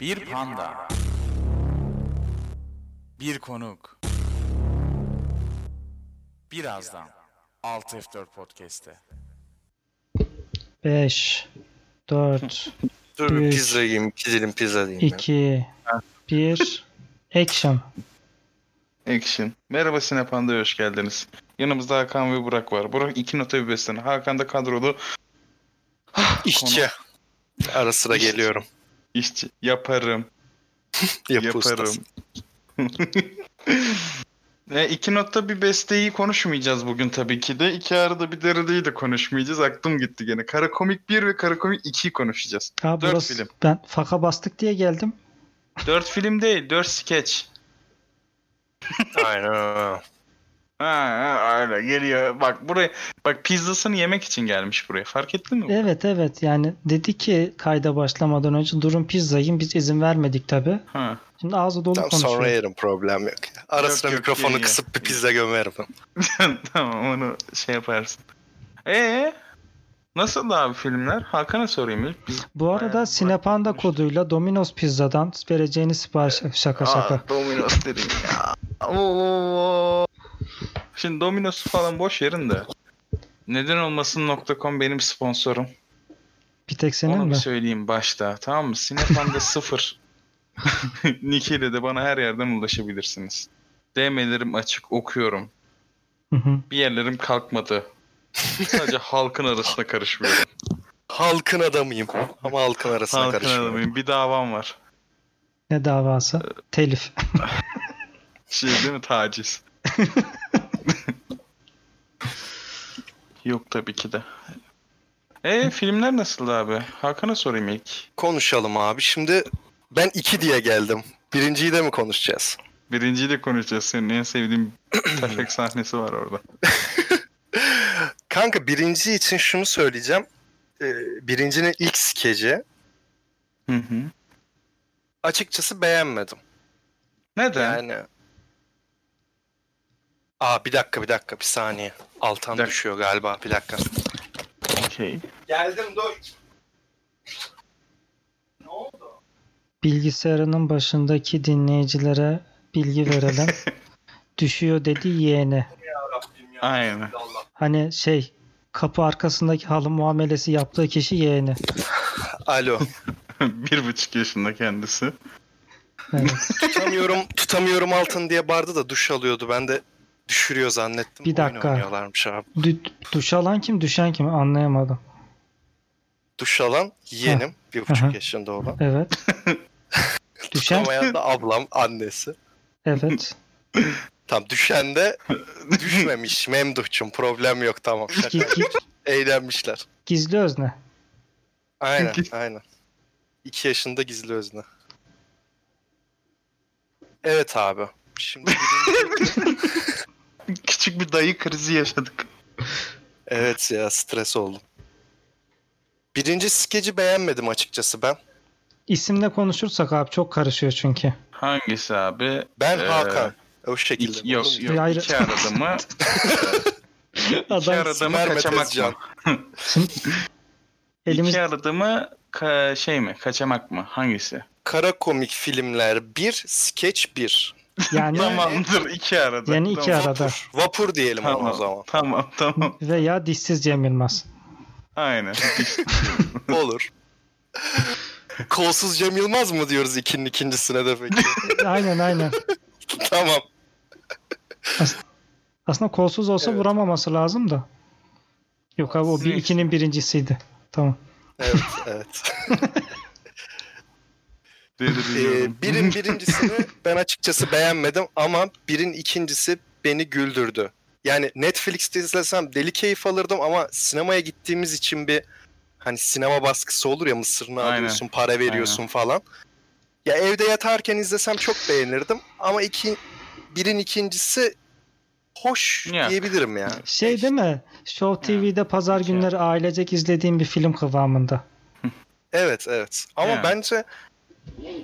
Bir panda. Bir konuk. Birazdan 6F4 Podcast'te. 5 4 Dur bir Üç, pizza yiyeyim. iki dilim pizza yiyeyim. ya. 2 1 Action. Action. Merhaba Sinepanda'ya hoş geldiniz. Yanımızda Hakan ve Burak var. Burak iki nota bir beslenir. Hakan da kadrolu İşçi. Ara sıra geliyorum. İşçi. Yaparım. Yaparım. e, iki nokta bir besteyi konuşmayacağız bugün tabii ki de. İki arada bir derideyi de konuşmayacağız. Aklım gitti gene. Kara Komik 1 ve Kara Komik 2'yi konuşacağız. Ha, Dört burası, film. Ben faka bastık diye geldim. Dört film değil, dört skeç. Aynen öyle. Ha, ha, öyle geliyor. Bak buraya, bak pizzasını yemek için gelmiş buraya. Fark ettin mi? Evet evet yani dedi ki kayda başlamadan önce durun pizza yiyin biz izin vermedik tabi. Ha. Şimdi ağzı dolu Tamam konuşuyor. sonra yerim problem yok. ya. Ara Yok, sıra yok, mikrofonu iyi, iyi. kısıp bir pizza gömerim. tamam onu şey yaparsın. Ee Nasıl abi filmler? Hakan'a sorayım ilk. Biz Bu arada Sinepanda koduyla Domino's Pizza'dan vereceğiniz sipariş şaka şaka. Aa, Domino's dedim ya. Oo. Şimdi Domino's falan boş yerin de. Neden olmasın.com benim sponsorum. Bir tek senin Onu bir mi? söyleyeyim başta. Tamam mı? Sinepanda sıfır. Nick ile de bana her yerden ulaşabilirsiniz. DM'lerim açık okuyorum. Hı hı. Bir yerlerim kalkmadı. Sadece halkın arasına karışmıyorum. Halkın adamıyım. Ama halkın arasına Halkın karışmıyorum. adamıyım. Bir davam var. Ne davası? Telif. Şey değil mi? Taciz. Yok tabii ki de. E filmler nasıldı abi? Hakan'a sorayım ilk. Konuşalım abi. Şimdi ben iki diye geldim. Birinciyi de mi konuşacağız? Birinciyi de konuşacağız. Senin en sevdiğin tefek sahnesi var orada. Kanka birinci için şunu söyleyeceğim. Ee, birincinin ilk skeci Hı hı. açıkçası beğenmedim. Neden? Yani Aa bir dakika bir dakika bir saniye. Altan Bir dakika. düşüyor galiba bir dakika. Okey. Geldim dur. Ne oldu? Bilgisayarının başındaki dinleyicilere bilgi verelim. Düşüyor dedi yeğeni. Ya Rabbim ya. Aynen. Allah. Hani şey kapı arkasındaki halı muamelesi yaptığı kişi yeğeni. Alo. bir buçuk yaşında kendisi. Evet. tutamıyorum tutamıyorum altın diye bağırdı da duş alıyordu. Ben de düşürüyor zannettim. Bir Oyun dakika. oynuyorlarmış abi. Du- duş alan kim düşen kim anlayamadım. Duş alan yeğenim. Bir buçuk Aha. yaşında olan. Evet. düşen Tutamayan da ablam annesi. evet. Tam düşen de düşmemiş Memduh'cum problem yok tamam Eğlenmişler. gizli özne. Aynen aynen. İki yaşında gizli özne. Evet abi. Şimdi birinci- Küçük bir dayı krizi yaşadık. evet ya stres oldum. Birinci skeci beğenmedim açıkçası ben. İsimle konuşursak abi çok karışıyor çünkü. Hangisi abi? Ben Ee, Hakan. O şekilde. İki, yok yok. Ayrı- İki aradı mı? iki Adam aradı mı kaçamak mı? elimiz İki aradı mı ka- şey mi? Kaçamak mı? Hangisi? Kara komik filmler 1, skeç 1. yani Tamamdır iki arada. Yani iki Tamam. arada. Vapur. Vapur diyelim Tamam, o zaman. tamam tamam. veya dişsiz Cem Yılmaz. Aynen. Olur. Kolsuz Cem Yılmaz mı diyoruz ikinin ikincisine de peki? Aynen aynen. tamam. Aslında kolsuz olsa Evet. vuramaması lazım da. Yok abi o bir ikinin birincisiydi. Tamam. Evet, evet. Ee, birin birincisini ben açıkçası beğenmedim ama birin ikincisi beni güldürdü. Yani Netflix'te izlesem deli keyif alırdım ama sinemaya gittiğimiz için bir hani sinema baskısı olur ya mısırını Aynen. alıyorsun, para veriyorsun falan. Ya evde yatarken izlesem çok beğenirdim ama iki, birin ikincisi hoş Ya. diyebilirim yani. Şey değil mi? Show TV'de pazar Şey. günleri ailecek izlediğim bir film kıvamında. Evet evet ama Ya. bence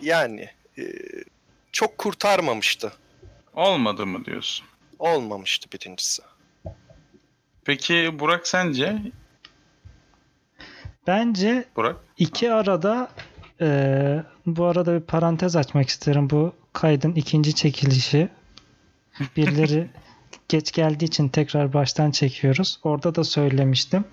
yani e, çok kurtarmamıştı. Olmadı mı diyorsun? Olmamıştı birincisi. Peki Burak sence? Bence Burak? iki arada Ee, bu arada bir parantez açmak isterim. Bu kaydın ikinci çekilişi. Birileri geç geldiği için tekrar baştan çekiyoruz. Orada da söylemiştim.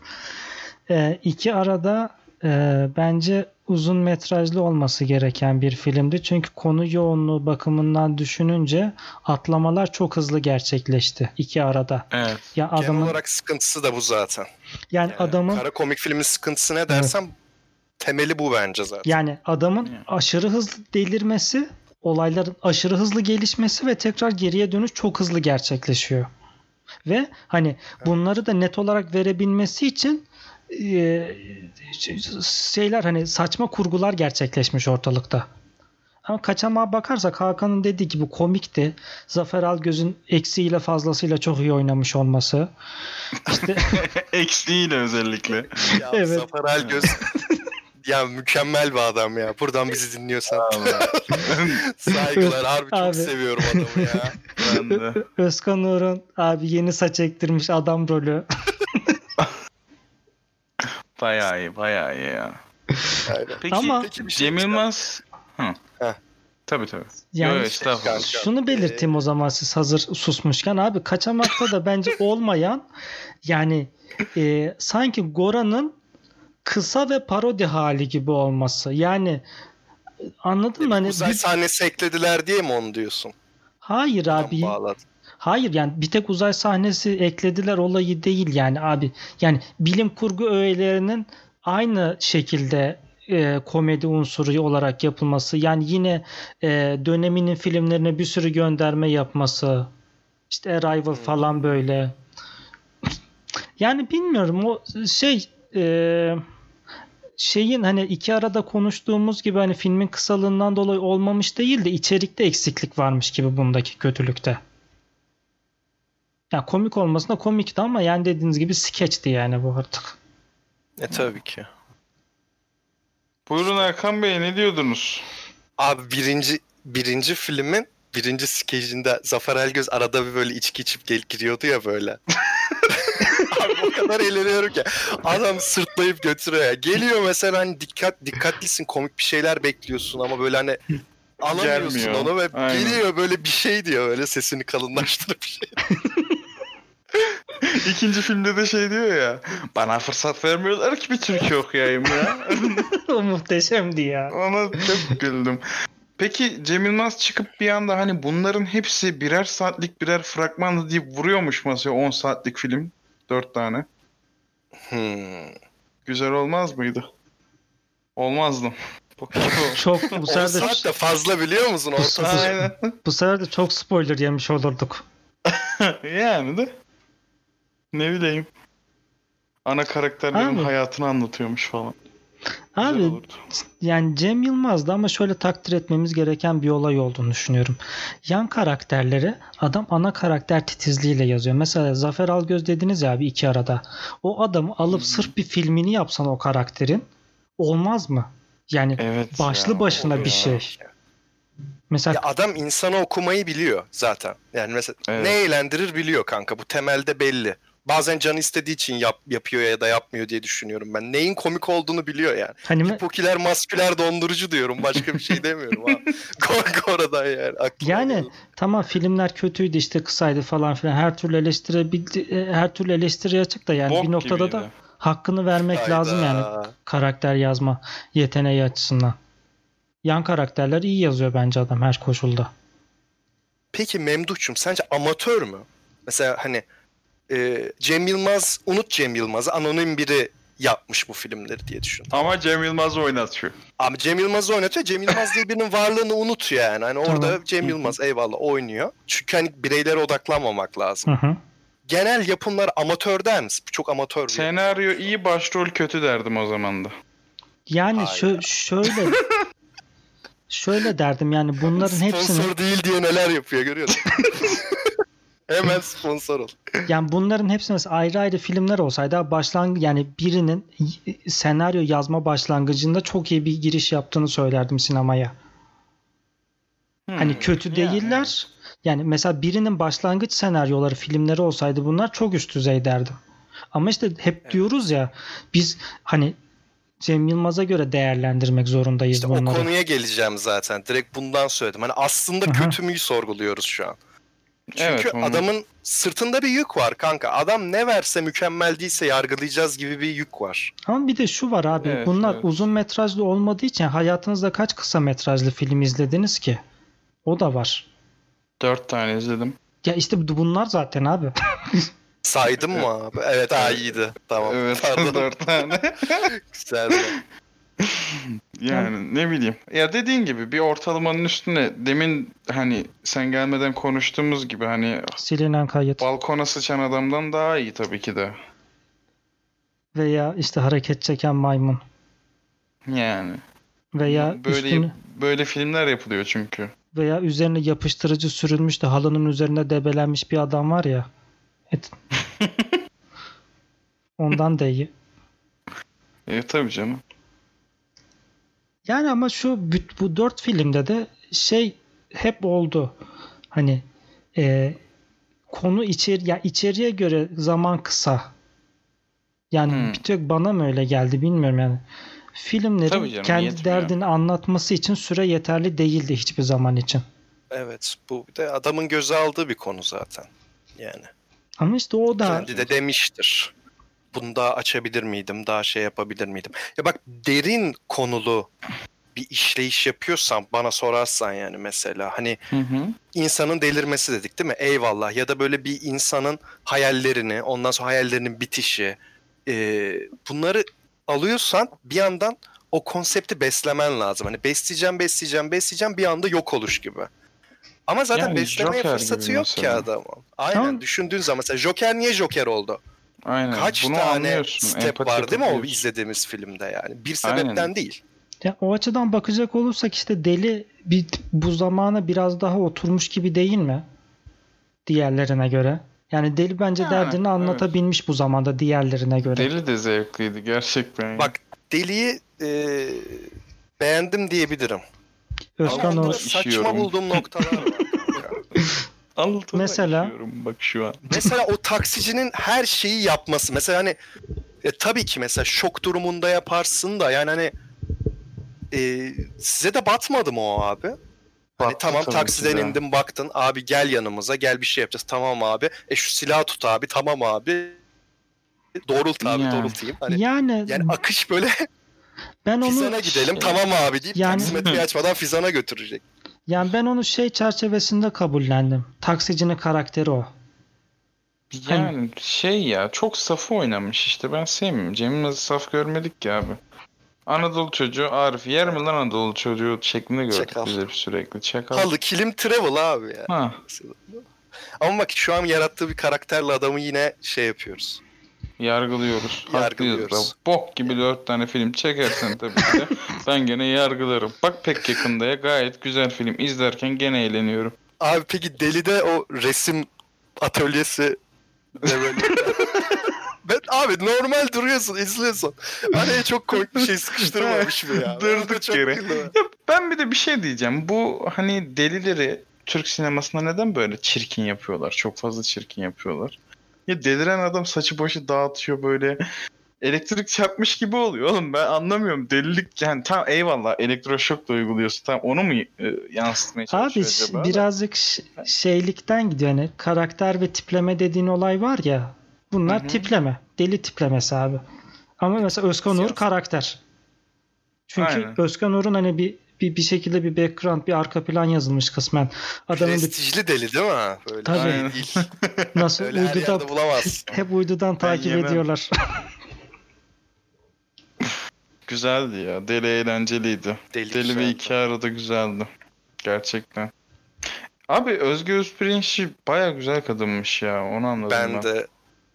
Ee, iki arada e, bence uzun metrajlı olması gereken bir filmdi. Çünkü konu yoğunluğu bakımından düşününce atlamalar çok hızlı gerçekleşti iki arada. Evet. Ya Genel adamın olarak sıkıntısı da bu zaten. yani Yani adamın Kara komik filmin sıkıntısı ne dersem temeli bu bence zaten. Yani adamın Yani. aşırı hızlı delirmesi, olayların aşırı hızlı gelişmesi ve tekrar geriye dönüş çok hızlı gerçekleşiyor. Ve hani bunları da net olarak verebilmesi için şeyler hani saçma kurgular gerçekleşmiş ortalıkta. Ama kaçamağa bakarsak Hakan'ın dediği gibi komikti. Zafer Algöz'ün eksiğiyle fazlasıyla çok iyi oynamış olması. İşte Eksiğiyle özellikle. Ya Evet. Zafer Algöz ya mükemmel bir adam ya. Buradan bizi dinliyorsan saygılar. Harbi çok Abi. seviyorum adamı ya. ben de. Özkan Uğur'un abi yeni saç ektirmiş adam rolü. Bayağı iyi, bayağı iyi ya. Aynen. Peki, Ama- Peki bir şey Cem diyeceğim. Yılmaz... Hı. Heh. Tabii tabii. Yani Yo, estağfurullah. Kanka. Şunu belirteyim o zaman siz hazır susmuşken abi kaçamakta da bence olmayan yani e, sanki Gora'nın kısa ve parodi hali gibi olması. Yani e, anladın mı? Hani Uzay bir- sahnesi eklediler diye mi onu diyorsun? hayır abi. Bağladı. Hayır yani bir tek uzay sahnesi eklediler olayı değil yani abi. Yani bilim kurgu öğelerinin aynı şekilde e, komedi unsuru olarak yapılması. Yani yine e, döneminin filmlerine bir sürü gönderme yapması. İşte Arrival falan böyle. Yani bilmiyorum o şey e, şeyin hani iki arada konuştuğumuz gibi hani filmin kısalığından dolayı olmamış değil de içerikte eksiklik varmış gibi bundaki kötülükte. Ya komik olmasına komikti ama yani dediğiniz gibi skeçti yani bu artık. E tabii ki. Buyurun Erkan Bey ne diyordunuz? Abi birinci birinci filmin birinci skecinde Zafer Algöz arada bir böyle içki içip gel giriyordu ya böyle. Abi o kadar eğleniyorum ki. Adam sırtlayıp götürüyor ya. Geliyor mesela hani dikkat dikkatlisin komik bir şeyler bekliyorsun ama böyle hani alamıyorsun Gelmiyor. onu ve Aynen. geliyor böyle bir şey diyor böyle sesini kalınlaştırıp bir şey. İkinci filmde de şey diyor ya. Bana fırsat vermiyorlar ki bir Türkiye okuyayım ya. o muhteşemdi ya. Ona çok güldüm. Peki Cem Yılmaz çıkıp bir anda hani bunların hepsi birer saatlik birer fragmandı deyip vuruyormuş masaya 10 saatlik film. 4 tane. Hmm. Güzel olmaz mıydı? Olmazdı. Çok bu 10 sefer de, saat de fazla biliyor musun? Orta Aynen. bu sefer de çok spoiler yemiş olurduk. yani de. Ne bileyim. Ana karakterlerin Abi. hayatını anlatıyormuş falan. Abi yani Cem Yılmaz'da ama şöyle takdir etmemiz gereken bir olay olduğunu düşünüyorum. Yan karakterleri adam ana karakter titizliğiyle yazıyor. Mesela Zafer Algöz dediniz ya abi iki arada. O adamı alıp sırf bir filmini yapsan o karakterin olmaz mı? Yani Evet başlı ya, başına bir ya. şey. Mesela Ya adam insanı okumayı biliyor zaten. Yani mesela Evet. ne eğlendirir biliyor kanka. Bu temelde belli. Bazen canı istediği için yap, yapıyor ya da yapmıyor diye düşünüyorum ben. Neyin komik olduğunu biliyor yani. hani Popüler masküler dondurucu diyorum. Başka bir şey demiyorum ha. Korku oradan yani. Aklıma Yani geldi. tamam filmler kötüydü işte kısaydı falan filan her türlü eleştirebildi e, her türlü eleştiri açık da yani Bok bir noktada gibiydi. da hakkını vermek Hayda. lazım yani karakter yazma yeteneği açısından. Yan karakterler iyi yazıyor bence adam her koşulda. Peki Memduh'cum sence amatör mü? Mesela hani e, Cem Yılmaz, unut Cem Yılmaz'ı anonim biri yapmış bu filmleri diye düşün. Ama Cem Yılmaz oynatıyor. Ama Cem Yılmaz'ı oynatıyor. Cem Yılmaz diye birinin varlığını unut yani. Hani orada Tamam. Cem Yılmaz eyvallah oynuyor. Çünkü hani bireylere odaklanmamak lazım. Hı hı. Genel yapımlar amatör der misin? Çok amatör bir. Senaryo iyi başrol kötü derdim o zaman da. Yani şö- şöyle şöyle derdim yani bunların Sponsor hepsini değil diye neler yapıyor görüyor musun? Hemen sponsor ol. yani bunların hepsi mesela ayrı ayrı filmler olsaydı başlang yani birinin senaryo yazma başlangıcında çok iyi bir giriş yaptığını söylerdim sinemaya. Hani Hmm, kötü yani. değiller. Yani mesela birinin başlangıç senaryoları filmleri olsaydı bunlar çok üst düzey derdim. Ama işte hep diyoruz ya biz hani Cem Yılmaz'a göre değerlendirmek zorundayız İşte o bunları. konuya geleceğim zaten. Direkt bundan söyledim. Hani aslında kötü müyü sorguluyoruz şu an. Çünkü Evet, onu- adamın sırtında bir yük var kanka. Adam ne verse mükemmel değilse yargılayacağız gibi bir yük var. Ama bir de şu var abi. Evet, bunlar evet. uzun metrajlı olmadığı için hayatınızda kaç kısa metrajlı film izlediniz ki? O da var. Dört tane izledim. Ya işte bu- bunlar zaten abi. Saydım mı abi? Evet ha iyiydi. Tamam. Evet Pardon. dört tane. Güzeldi. Yani ne bileyim. Ya dediğin gibi bir ortalamanın üstüne demin hani sen gelmeden konuştuğumuz gibi hani Silinen kayıt. balkona sıçan adamdan daha iyi tabii ki de. Veya işte hareket çeken maymun. Yani. Veya böyle üstüne, böyle filmler yapılıyor çünkü. veya üzerine yapıştırıcı sürülmüş de halının üzerine debelenmiş bir adam var ya. Et. Ondan da iyi. E tabii canım. Yani ama şu bu dört filmde de şey hep oldu. Hani e, konu içeri ya içeriye göre zaman kısa. Yani Hmm. bir tek bana mı öyle geldi bilmiyorum yani. Filmlerin canım, kendi yetmiyor. derdini anlatması için süre yeterli değildi hiçbir zaman için. Evet. Bu bir de adamın göze aldığı bir konu zaten. Yani. Ama işte o da Kendi de demiştir. Bunu daha açabilir miydim? Daha şey yapabilir miydim? Ya bak derin konulu bir işleyiş yapıyorsam bana sorarsan yani mesela hani Hı hı. insanın delirmesi dedik değil mi? Eyvallah. Ya da böyle bir insanın hayallerini, ondan sonra hayallerinin bitişi e, bunları alıyorsan bir yandan o konsepti beslemen lazım. Hani besleyeceğim, besleyeceğim, besleyeceğim bir anda yok oluş gibi. Ama zaten Yani beslemeye Joker fırsatı yok ki mesela. adamın. Aynen Ama- düşündüğün zaman mesela Joker niye Joker oldu? Aynen. Kaç Bunu tane anlıyorsun, step empati var değil mi o izlediğimiz filmde yani? Bir sebepten Aynen. değil. ya o açıdan bakacak olursak işte deli bir, bu zamana biraz daha oturmuş gibi değil mi? Diğerlerine göre. Yani deli bence Yani, derdini anlatabilmiş bu zamanda diğerlerine göre. Deli de zevkliydi gerçekten. Bak Deli'yi e, beğendim diyebilirim. Özkan Ama o saçma işiyorum. bulduğum noktalar var. Altına Mesela- bak şu an. mesela o taksicinin her şeyi yapması. Mesela hani e, tabii ki mesela şok durumunda yaparsın da yani hani e, size de batmadı mı o abi? Hani Battı tamam taksiden ki de. indin baktın abi gel yanımıza gel bir şey yapacağız tamam abi. E şu silahı tut abi tamam abi. Doğrult abi Yani. doğrultayım. Hani yani, yani akış böyle ben onu Fizan'a gidelim tamam abi deyip Yani- taksimetreyi açmadan Fizan'a götürecek. Yani ben onu şey çerçevesinde kabullendim. Taksicinin karakteri o. Yani şey ya çok safı oynamış işte ben sevmiyorum. Cem Yılmaz'ı saf görmedik ki abi. Anadolu çocuğu Arif yer mi lan Anadolu çocuğu şeklinde gördük biz hep sürekli. Çakal. Halı kilim travel abi ya. Ha, Ama bak şu an yarattığı bir karakterle adamı yine şey yapıyoruz. Yargılıyoruz. Yargılıyoruz. Bok gibi dört tane film çekersen tabii ki de ben gene yargılarım. Bak pek yakındaya gayet güzel film. izlerken gene eğleniyorum. Abi peki Deli'de o resim atölyesi de böyle... ben, abi normal duruyorsun izliyorsun. Araya çok komik bir şey sıkıştırmamış mı ya? Durduk yere. güldüm. Ben bir de bir şey diyeceğim. Bu hani delileri Türk sinemasında neden böyle çirkin yapıyorlar? Çok fazla çirkin yapıyorlar. Ya deliren adam saçı başı dağıtıyor böyle. Elektrik çarpmış gibi oluyor oğlum ben anlamıyorum. Delilik yani tam eyvallah elektroşok da uyguluyorsun. Tam onu mu e, yansıtmaya Abi çalışıyor ş- acaba? birazcık şeylikten gidiyor. Yani karakter ve tipleme dediğin olay var ya. Bunlar Hı hı. tipleme. Deli tiplemesi abi. Ama mesela Özkan Uğur karakter. Çünkü Aynen. Özkan Uğur'un hani bir, bir bir şekilde bir background, bir arka plan yazılmış kısmen. Adamın bir Prestijli deli değil mi? Böyle Tabii. şey değil. nasıl Öyle her uyduda yerde bulamaz. hep uydudan takip yemem. ediyorlar. Güzeldi ya. Deli eğlenceliydi. Deli, Deli ve iki arada güzeldi. Gerçekten. Abi Özge Özpirinççi baya güzel kadınmış ya. Onu anladım ben. Ben de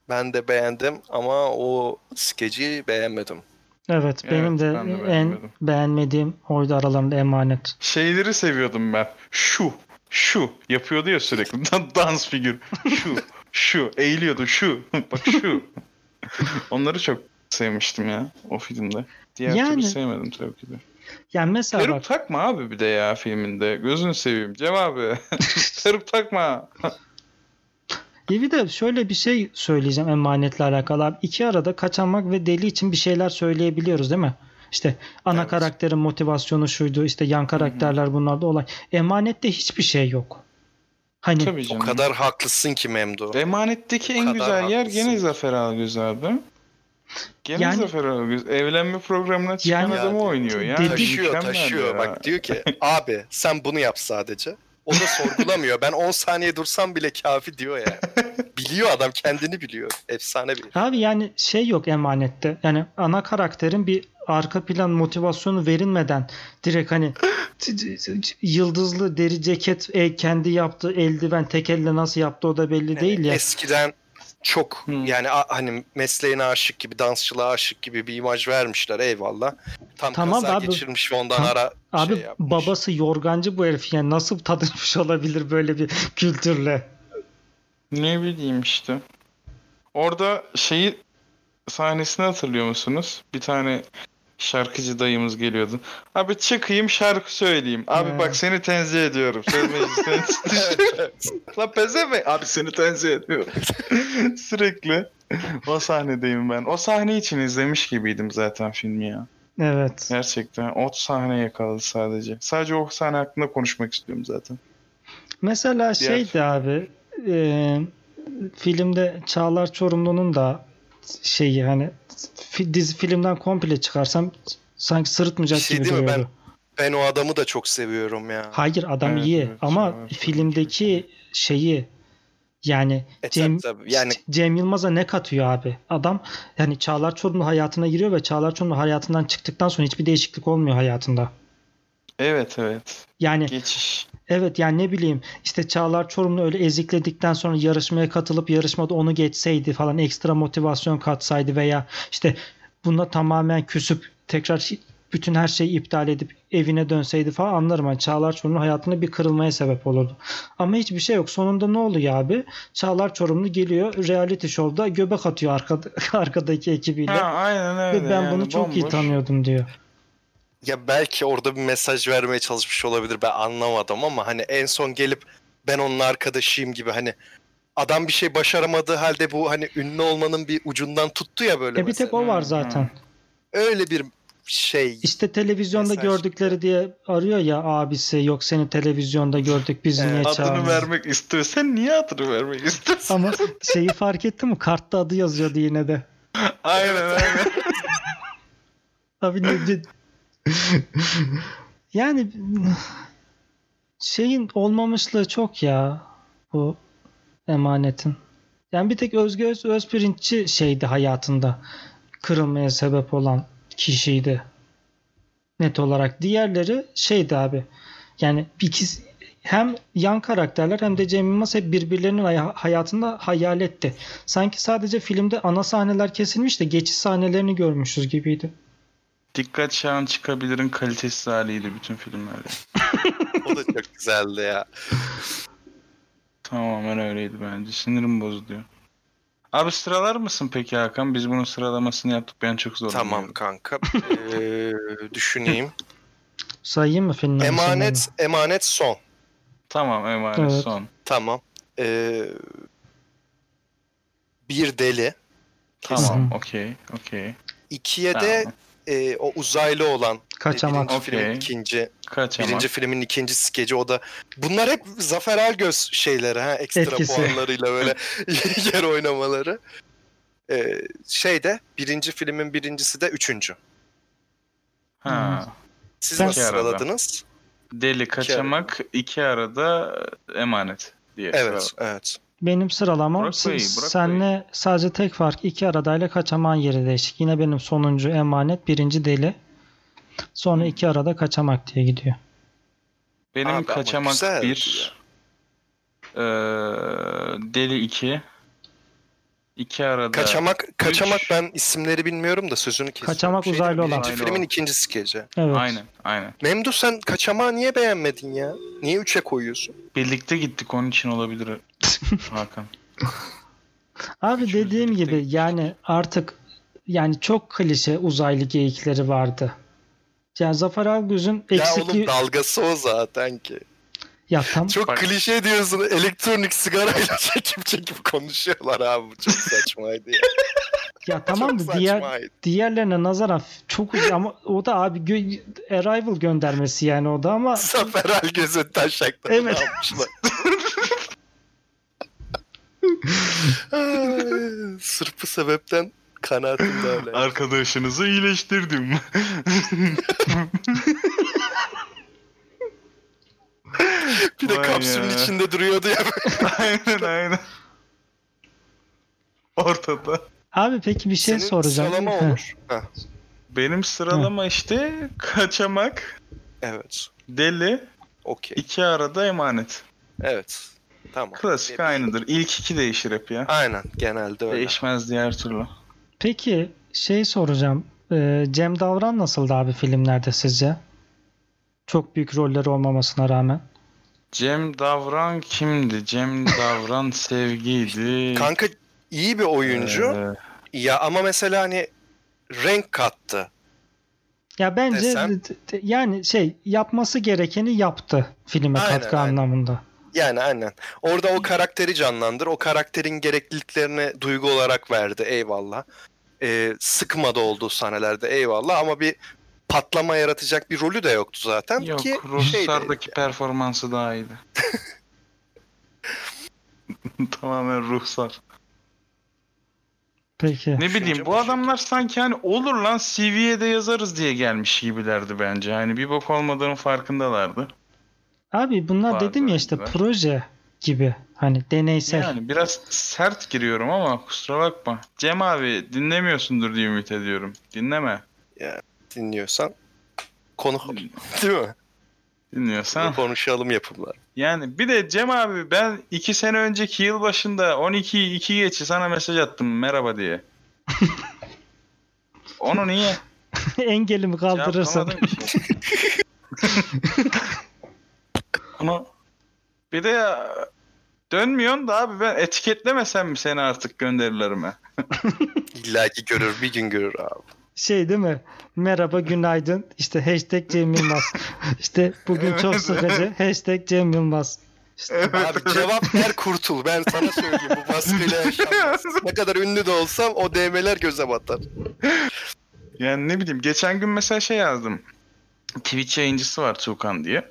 ben de beğendim ama o skeci beğenmedim. Evet, Evet, benim de, ben de en beğenmediğim oydu aralarında emanet. Şeyleri seviyordum ben. Şu, şu yapıyordu ya sürekli. Dan- Dans figür. Şu, şu eğiliyordu şu. Bak şu. Onları çok sevmiştim ya o filmde. Diğer Yani- türlü sevmedim tabii ki de. Yani mesela Peruk bak takma abi bir de ya filminde. Gözünü seveyim. Cem abi. Peruk takma. Bir de şöyle bir şey söyleyeceğim emanetle alakalı. Abi. İki arada kaçamak ve deli için bir şeyler söyleyebiliyoruz değil mi? İşte ana Evet. karakterin motivasyonu şuydu. işte yan karakterler bunlarda olay. Emanette hiçbir şey yok. Hani Tabii O canım. kadar haklısın ki Memdu. Emanetteki O en güzel yer haklısın. gene Zafer Algöz abi. Gene Yani- Zafer Algöz. Evlenme programına çıkan Yani- adamı oynuyor. Yani taşıyor taşıyor. ya. Bak diyor ki abi sen bunu yap sadece. O da sorgulamıyor. Ben 10 saniye dursam bile kafi diyor ya. Biliyor adam kendini biliyor. Efsane bir. Abi yani şey yok emanette. Yani ana karakterin bir arka plan motivasyonu verilmeden direkt hani yıldızlı deri ceket e, kendi yaptığı eldiven tek elle nasıl yaptı o da belli değil ya. Eskiden çok Hı. yani a- hani mesleğine aşık gibi, dansçılığa aşık gibi bir imaj vermişler eyvallah. Tam Tamam kaza abi. geçirmiş ve ondan Tam- ara Abi şey yapmış. babası yorgancı bu herif yani nasıl tanışmış olabilir böyle bir kültürle? Ne bileyim işte. Orada şeyi sahnesini hatırlıyor musunuz? Bir tane şarkıcı dayımız geliyordu. Abi çıkayım şarkı söyleyeyim. Abi bak seni tenzih ediyorum. Söz meclisinden. Lan pezeme. Abi seni tenzih ediyorum. Sürekli. O sahnedeyim ben. O sahne için izlemiş gibiydim zaten filmi ya. Evet. Gerçekten. O sahne yakaladı sadece. Sadece o sahne hakkında konuşmak istiyorum zaten. Mesela Diğer- şeydi abi e, filmde Çağlar Çorumlu'nun da şeyi hani dizi filmden komple çıkarsam sanki sırıtmayacak şey gibi değil mi? duruyordu. Ben o adamı da çok seviyorum ya. Hayır adam Evet, iyi evet, ama Çağlar filmdeki şeyi yani E, Cem, tabii, tabii. Yani Cem Yılmaz'a ne katıyor abi? Adam yani Çağlar Çorumlu hayatına giriyor ve Çağlar Çorumlu hayatından çıktıktan sonra hiçbir değişiklik olmuyor hayatında. Evet evet. Yani Geçiş. Evet yani ne bileyim işte Çağlar Çorumlu öyle ezikledikten sonra yarışmaya katılıp yarışmada onu geçseydi falan ekstra motivasyon katsaydı veya işte buna tamamen küsüp tekrar bütün her şeyi iptal edip evine dönseydi falan anlarım. Yani Çağlar Çorumlu hayatında bir kırılmaya sebep olurdu. Ama hiçbir şey yok. Sonunda ne oluyor abi? Çağlar Çorumlu geliyor reality show'da göbek atıyor arkada, arkadaki ekibiyle. Ha, aynen öyle. Ve ben yani, bunu çok iyi tanıyordum diyor. Ya belki orada bir mesaj vermeye çalışmış olabilir ben anlamadım ama hani en son gelip ben onun arkadaşıyım gibi hani adam bir şey başaramadığı halde bu hani ünlü olmanın bir ucundan tuttu ya böyle E bir tek o var zaten. Öyle bir şey İşte televizyonda Mesaj gördükleri diye arıyor ya abisi yok seni televizyonda gördük Evet, niye Adını çağırmadın? vermek istiyor. Sen niye adını vermek istiyorsun? Ama şeyi fark ettin mi? Kartta adı yazıyordu yine de. aynen aynen. Abi ne ne- Yani şeyin olmamışlığı çok ya bu emanetin. Yani bir tek Özge Öz, Özpirinççi şeydi hayatında kırılmaya sebep olan kişiydi. Net olarak. Diğerleri şeydi abi. Yani ikisi hem yan karakterler hem de Cem Yılmaz hep birbirlerinin hay- hayatında hayaletti. Sanki sadece filmde ana sahneler kesilmiş de geçiş sahnelerini görmüşüz gibiydi. Dikkat Şahan çıkabilirin kalitesiz haliydi bütün filmlerde. o da çok güzeldi ya. Tamamen öyleydi bence. Sinirim bozuluyor. Abi sıralar mısın peki Hakan? Biz bunun sıralamasını yaptık. Ben çok zorlanıyorum. Tamam kanka. Ee, düşüneyim. Sayayım mı filmleri? Emanet emanet son. Tamam emanet Evet. son. Tamam. Ee, bir deli. Tamam okey okey. İkiye de Tamam. E, o uzaylı olan Kaçamak. birinci filmin Okey. ikinci Kaçamak. birinci filmin ikinci skeci o da bunlar hep Zafer Algöz şeyleri ha ekstra Etkisi. puanlarıyla böyle yer oynamaları. Ee, şeyde birinci filmin birincisi de üçüncü. Ha. Siz Ben- nasıl İki arada. sıraladınız? Deli kaçamak iki arada emanet diye. Evet, sıraladım. evet. Benim sıralamam Burak Bey, Burak senle sadece tek fark iki aradayla kaçaman yeri değişik. Yine benim sonuncu emanet birinci deli. Sonra iki arada kaçamak diye gidiyor. Benim Abi ama kaçamak bir. eee, deli iki. İki arada. Kaçamak kaçamak Üç. ben isimleri bilmiyorum da sözünü kesiyorum. Kaçamak Şeyde, uzaylı olan. Birinci filmin olan. ikinci skeci. Evet. Aynen aynen. Memdu sen kaçamağı niye beğenmedin ya? Niye üçe koyuyorsun? Birlikte gittik onun için olabilir Hakan. Abi Üçümüz dediğim birlikte gibi yani artık yani çok klişe uzaylı geyikleri vardı. Yani Zafer Algöz'ün Ya eksikliği oğlum dalgası o zaten ki. Ya tam Çok Bak- klişe diyorsun. Elektronik sigarayla çekip çekip konuşuyorlar abi. Çok saçmaydı ya. Ya tamam da diğer saçmaydı. diğerlerine nazaran çok uz- ama o da abi gö- Arrival göndermesi yani o da ama Zafer Algöz'ün taşakları Evet. almışlar. Sırf bu sebepten kanaatim de öyle. Arkadaşınızı iyileştirdim. Bir de Vay kapsülün ya. içinde duruyordu ya. aynen aynen. Ortada. abi peki bir şey Senin soracağım. sıralama olur. Heh, Benim sıralama işte kaçamak, evet. deli, Okey. iki arada emanet. Evet. Tamam. Klasik aynıdır. İlk iki değişir hep ya. Aynen. Genelde öyle. Değişmez diğer türlü. Peki şey soracağım. Ee, Cem Davran nasıldı abi filmlerde sizce? Çok büyük rolleri olmamasına rağmen. Cem Davran kimdi? Cem Davran sevgiydi. Kanka iyi bir oyuncu. Ee, Ya ama mesela hani renk kattı. Ya bence Desem? yani şey yapması gerekeni yaptı filme Aynen, katkı aynen. anlamında. Yani aynen. Orada o karakteri canlandır. O karakterin gerekliliklerini duygu olarak verdi. Eyvallah. Ee, sıkmadı olduğu sahnelerde eyvallah ama bir patlama yaratacak bir rolü de yoktu zaten Yok, ki şeydi. Ruhsar'daki performansı daha iyiydi. Tamamen ruhsar. Peki. Ne bileyim bu adamlar sanki hani olur lan CV'ye de yazarız diye gelmiş gibilerdi bence. Hani bir bok olmadığının farkındalardı. Abi bunlar Var dedim ya işte bence. proje gibi. Hani deneysel. Yani biraz sert giriyorum ama kusura bakma. Cem abi dinlemiyorsundur diye ümit ediyorum. Dinleme. Dinliyorsan konu değil mi? Dinliyorsan. Konuşalım yapımlar. Yani bir de Cem abi ben iki sene önceki yıl başında 12 2 geçi sana mesaj attım merhaba diye. Onu niye? Engelimi kaldırırsan. Onu bir de ya, dönmüyorsun da abi ben etiketlemesem mi seni artık gönderilerime? İlla ki görür bir gün görür abi. Şey değil mi? Merhaba günaydın. İşte hashtag Cem Yılmaz. İşte bugün Evet, çok sıkıcı. Hashtag Cem Yılmaz. Abi cevap ver kurtul. Ben sana söyleyeyim bu baskıyla yaşanmaz. ne kadar ünlü de olsam o DM'ler göze batar. Yani ne bileyim geçen gün mesela şey yazdım. Twitch yayıncısı var Tuğkan diye.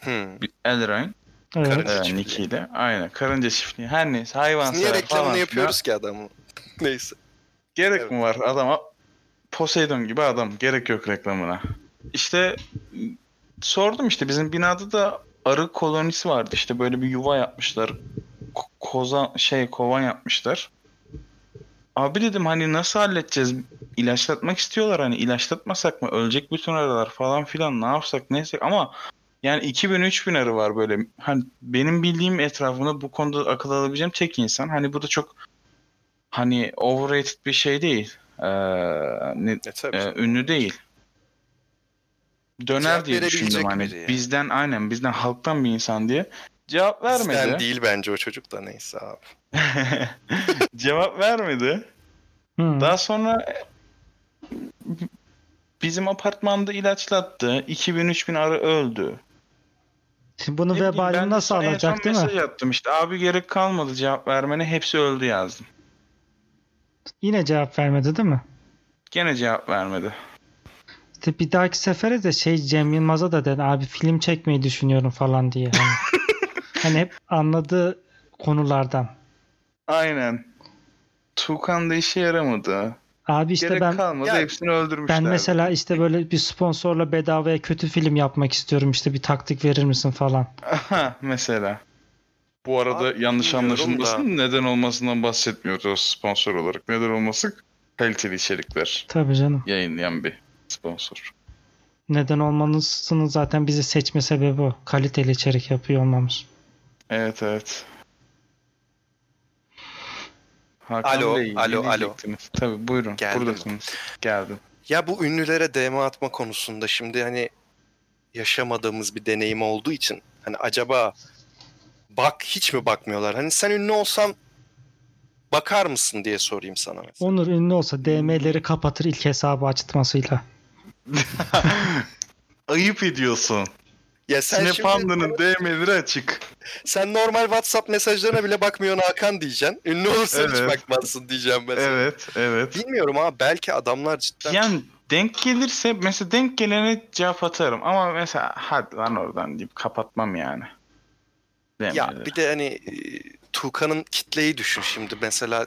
Hmm. Elrain. Evet. Karınca Ee, çiftliği. Nick'iyle. Aynen. Karınca çiftliği. Her neyse hayvan Niye reklamını yapıyoruz ki adamı? Neyse. Gerek Evet. mi var adama? Poseidon gibi adam. Gerek yok reklamına. İşte sordum işte bizim binada da arı kolonisi vardı. İşte böyle bir yuva yapmışlar. Ko- koza şey kovan yapmışlar. Abi dedim hani nasıl halledeceğiz? İlaçlatmak istiyorlar hani ilaçlatmasak mı? Ölecek bütün arılar falan filan ne yapsak neyse ama yani 2000-3000 arı var böyle. Hani benim bildiğim etrafında bu konuda akıl alabileceğim tek insan. Hani bu da çok hani overrated bir şey değil. Ee, ne, E, e, ünlü değil. Döner Cevap diye düşündüm hani biri bizden aynen bizden halktan bir insan diye. Cevap vermedi. Bizden değil bence o çocuk da neyse abi. Cevap vermedi. Hmm. Daha sonra e, bizim apartmanda ilaçlattı. 2000-3000 arı öldü. Şimdi bunu vebalini nasıl alacak değil mi? mesaj attım işte abi gerek kalmadı cevap vermene hepsi öldü yazdım. Yine cevap vermedi değil mi? Gene cevap vermedi. İşte bir dahaki sefere de şey Cem Yılmaz'a da dedi abi film çekmeyi düşünüyorum falan diye. Hani, hani hep anladığı konulardan. Aynen. Tuğkan da işe yaramadı. Abi işte gerek ben kalmadı Ya, hepsini öldürmüşler. ben mesela işte böyle bir sponsorla bedavaya kötü film yapmak istiyorum işte bir taktik verir misin falan. Aha mesela. Bu arada Abi, yanlış anlaşılmasın neden olmasından bahsetmiyoruz sponsor olarak. Neden olması? Kaliteli içerikler Tabii canım. yayınlayan bir sponsor. Neden olmanızın zaten bizi seçme sebebi o. Kaliteli içerik yapıyor olmamız. Evet evet. Hakan Alo, Bey, alo, alo. Tabii buyurun. Geldim. Buradasınız. Geldim. Ya bu ünlülere DM atma konusunda şimdi hani yaşamadığımız bir deneyim olduğu için hani acaba bak hiç mi bakmıyorlar? Hani sen ünlü olsan bakar mısın diye sorayım sana mesela. Onur ünlü olsa DM'leri kapatır ilk hesabı açtırmasıyla. Ayıp ediyorsun. Ya sen Sine şimdi Panda'nın DM'leri açık. Sen normal WhatsApp mesajlarına bile bakmıyorsun Hakan diyeceksin. Ünlü olursan hiç Evet. bakmazsın diyeceğim mesela. Evet, evet. Bilmiyorum ama belki adamlar cidden Yani denk gelirse mesela denk gelene cevap atarım ama mesela hadi lan oradan deyip kapatmam yani. Ya Demeyelim. bir de hani e, Tuğkan'ın kitleyi düşün şimdi mesela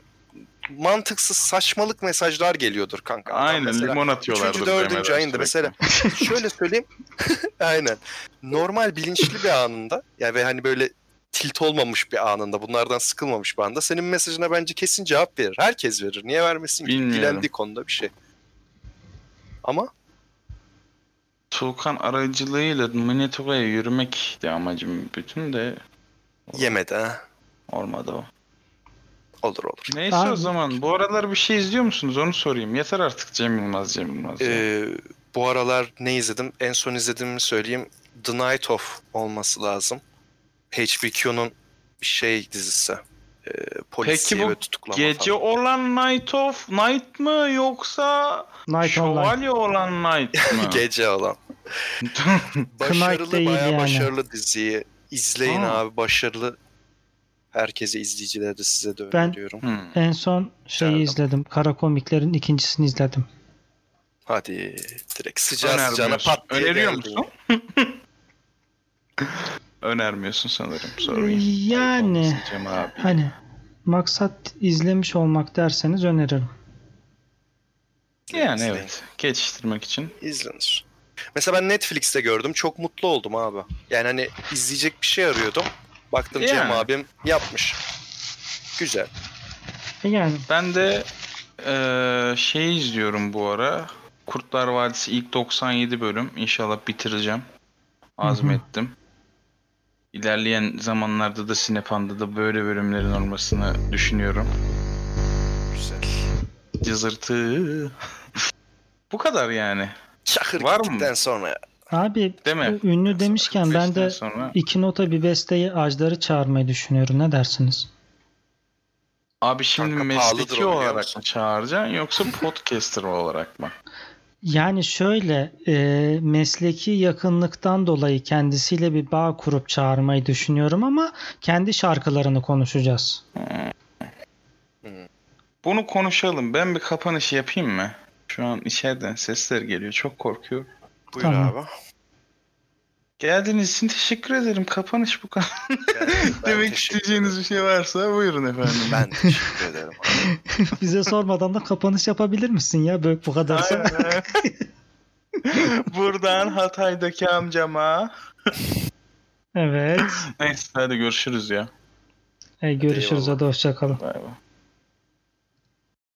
mantıksız saçmalık mesajlar geliyordur kanka. Aynen mesela limon atıyorlardır. üçüncü, dördüncü ayında sürekli. mesela şöyle söyleyeyim. Aynen. Normal bilinçli bir anında ya ve hani böyle tilt olmamış bir anında bunlardan sıkılmamış bir anda senin mesajına bence kesin cevap verir. Herkes verir. Niye vermesin ki? Bilendiği konuda bir şey. Ama Tuğkan aracılığıyla Minetoga'ya yürümekti amacım bütün de yemedi ha. olmadı o. Olur olur. Neyse Abi- o zaman bu aralar bir şey izliyor musunuz onu sorayım. Yeter artık Cem Yılmaz Cem Yılmaz. ya. Ee, bu aralar ne izledim? En son izlediğimi söyleyeyim. The Night Of olması lazım. HBQ'nun şey dizisi. Ee, polisiye bu ve tutuklama Gece falan. olan Night of Night mı yoksa Night Online. Şövalye olan Night mı? Gece olan. başarılı değil bayağı yani. başarılı diziyi. İzleyin Aa. abi başarılı. Herkese izleyicilere de size de Ben- öneriyorum. Hmm. En son şeyi Canım. izledim. Kara komiklerin ikincisini izledim. Hadi direkt sıcağı sıcağına Önermiyorsun. pat diye Öneriyor geldin. musun? Önermiyorsun sanırım. Sorry. Yani. Hani maksat izlemiş olmak derseniz öneririm. Yani evet. Geçiştirmek için. İzlenir. Mesela ben Netflix'te gördüm. Çok mutlu oldum abi. Yani hani izleyecek bir şey arıyordum. Baktım Cem Yani. abim yapmış. Güzel. E Yani Ben de eee şey izliyorum bu ara. Kurtlar Vadisi ilk 97 bölüm. İnşallah bitireceğim. Azmettim. İlerleyen zamanlarda da Sinepan'da da böyle bölümlerin olmasını düşünüyorum. Güzel. Cızırtı. bu kadar yani. Çakır Var mı? gittikten sonra abi Değil mi? bu ünlü demişken ben de sonra... iki nota bir besteyi Ajdar'ı çağırmayı düşünüyorum. Ne dersiniz? Abi şimdi Kanka mesleki olarak mı çağıracaksın yoksa podcaster olarak mı? Yani şöyle e, mesleki yakınlıktan dolayı kendisiyle bir bağ kurup çağırmayı düşünüyorum ama kendi şarkılarını konuşacağız. Bunu konuşalım. Ben bir kapanış yapayım mı? Şu an içeriden sesler geliyor. Çok korkuyorum. buyur Tamam. abi. Geldiğiniz için teşekkür ederim. Kapanış bu kadar. Ben Demek teşekkür isteyeceğiniz bir şey varsa buyurun efendim. Ben teşekkür ederim. abi. Bize sormadan da kapanış yapabilir misin ya böyle bu kadarsa? Aynen. Buradan Hatay'daki amcama. evet. Neyse hadi görüşürüz ya. E, görüşürüz eyvallah. hadi hoşçakalın. Bay bay.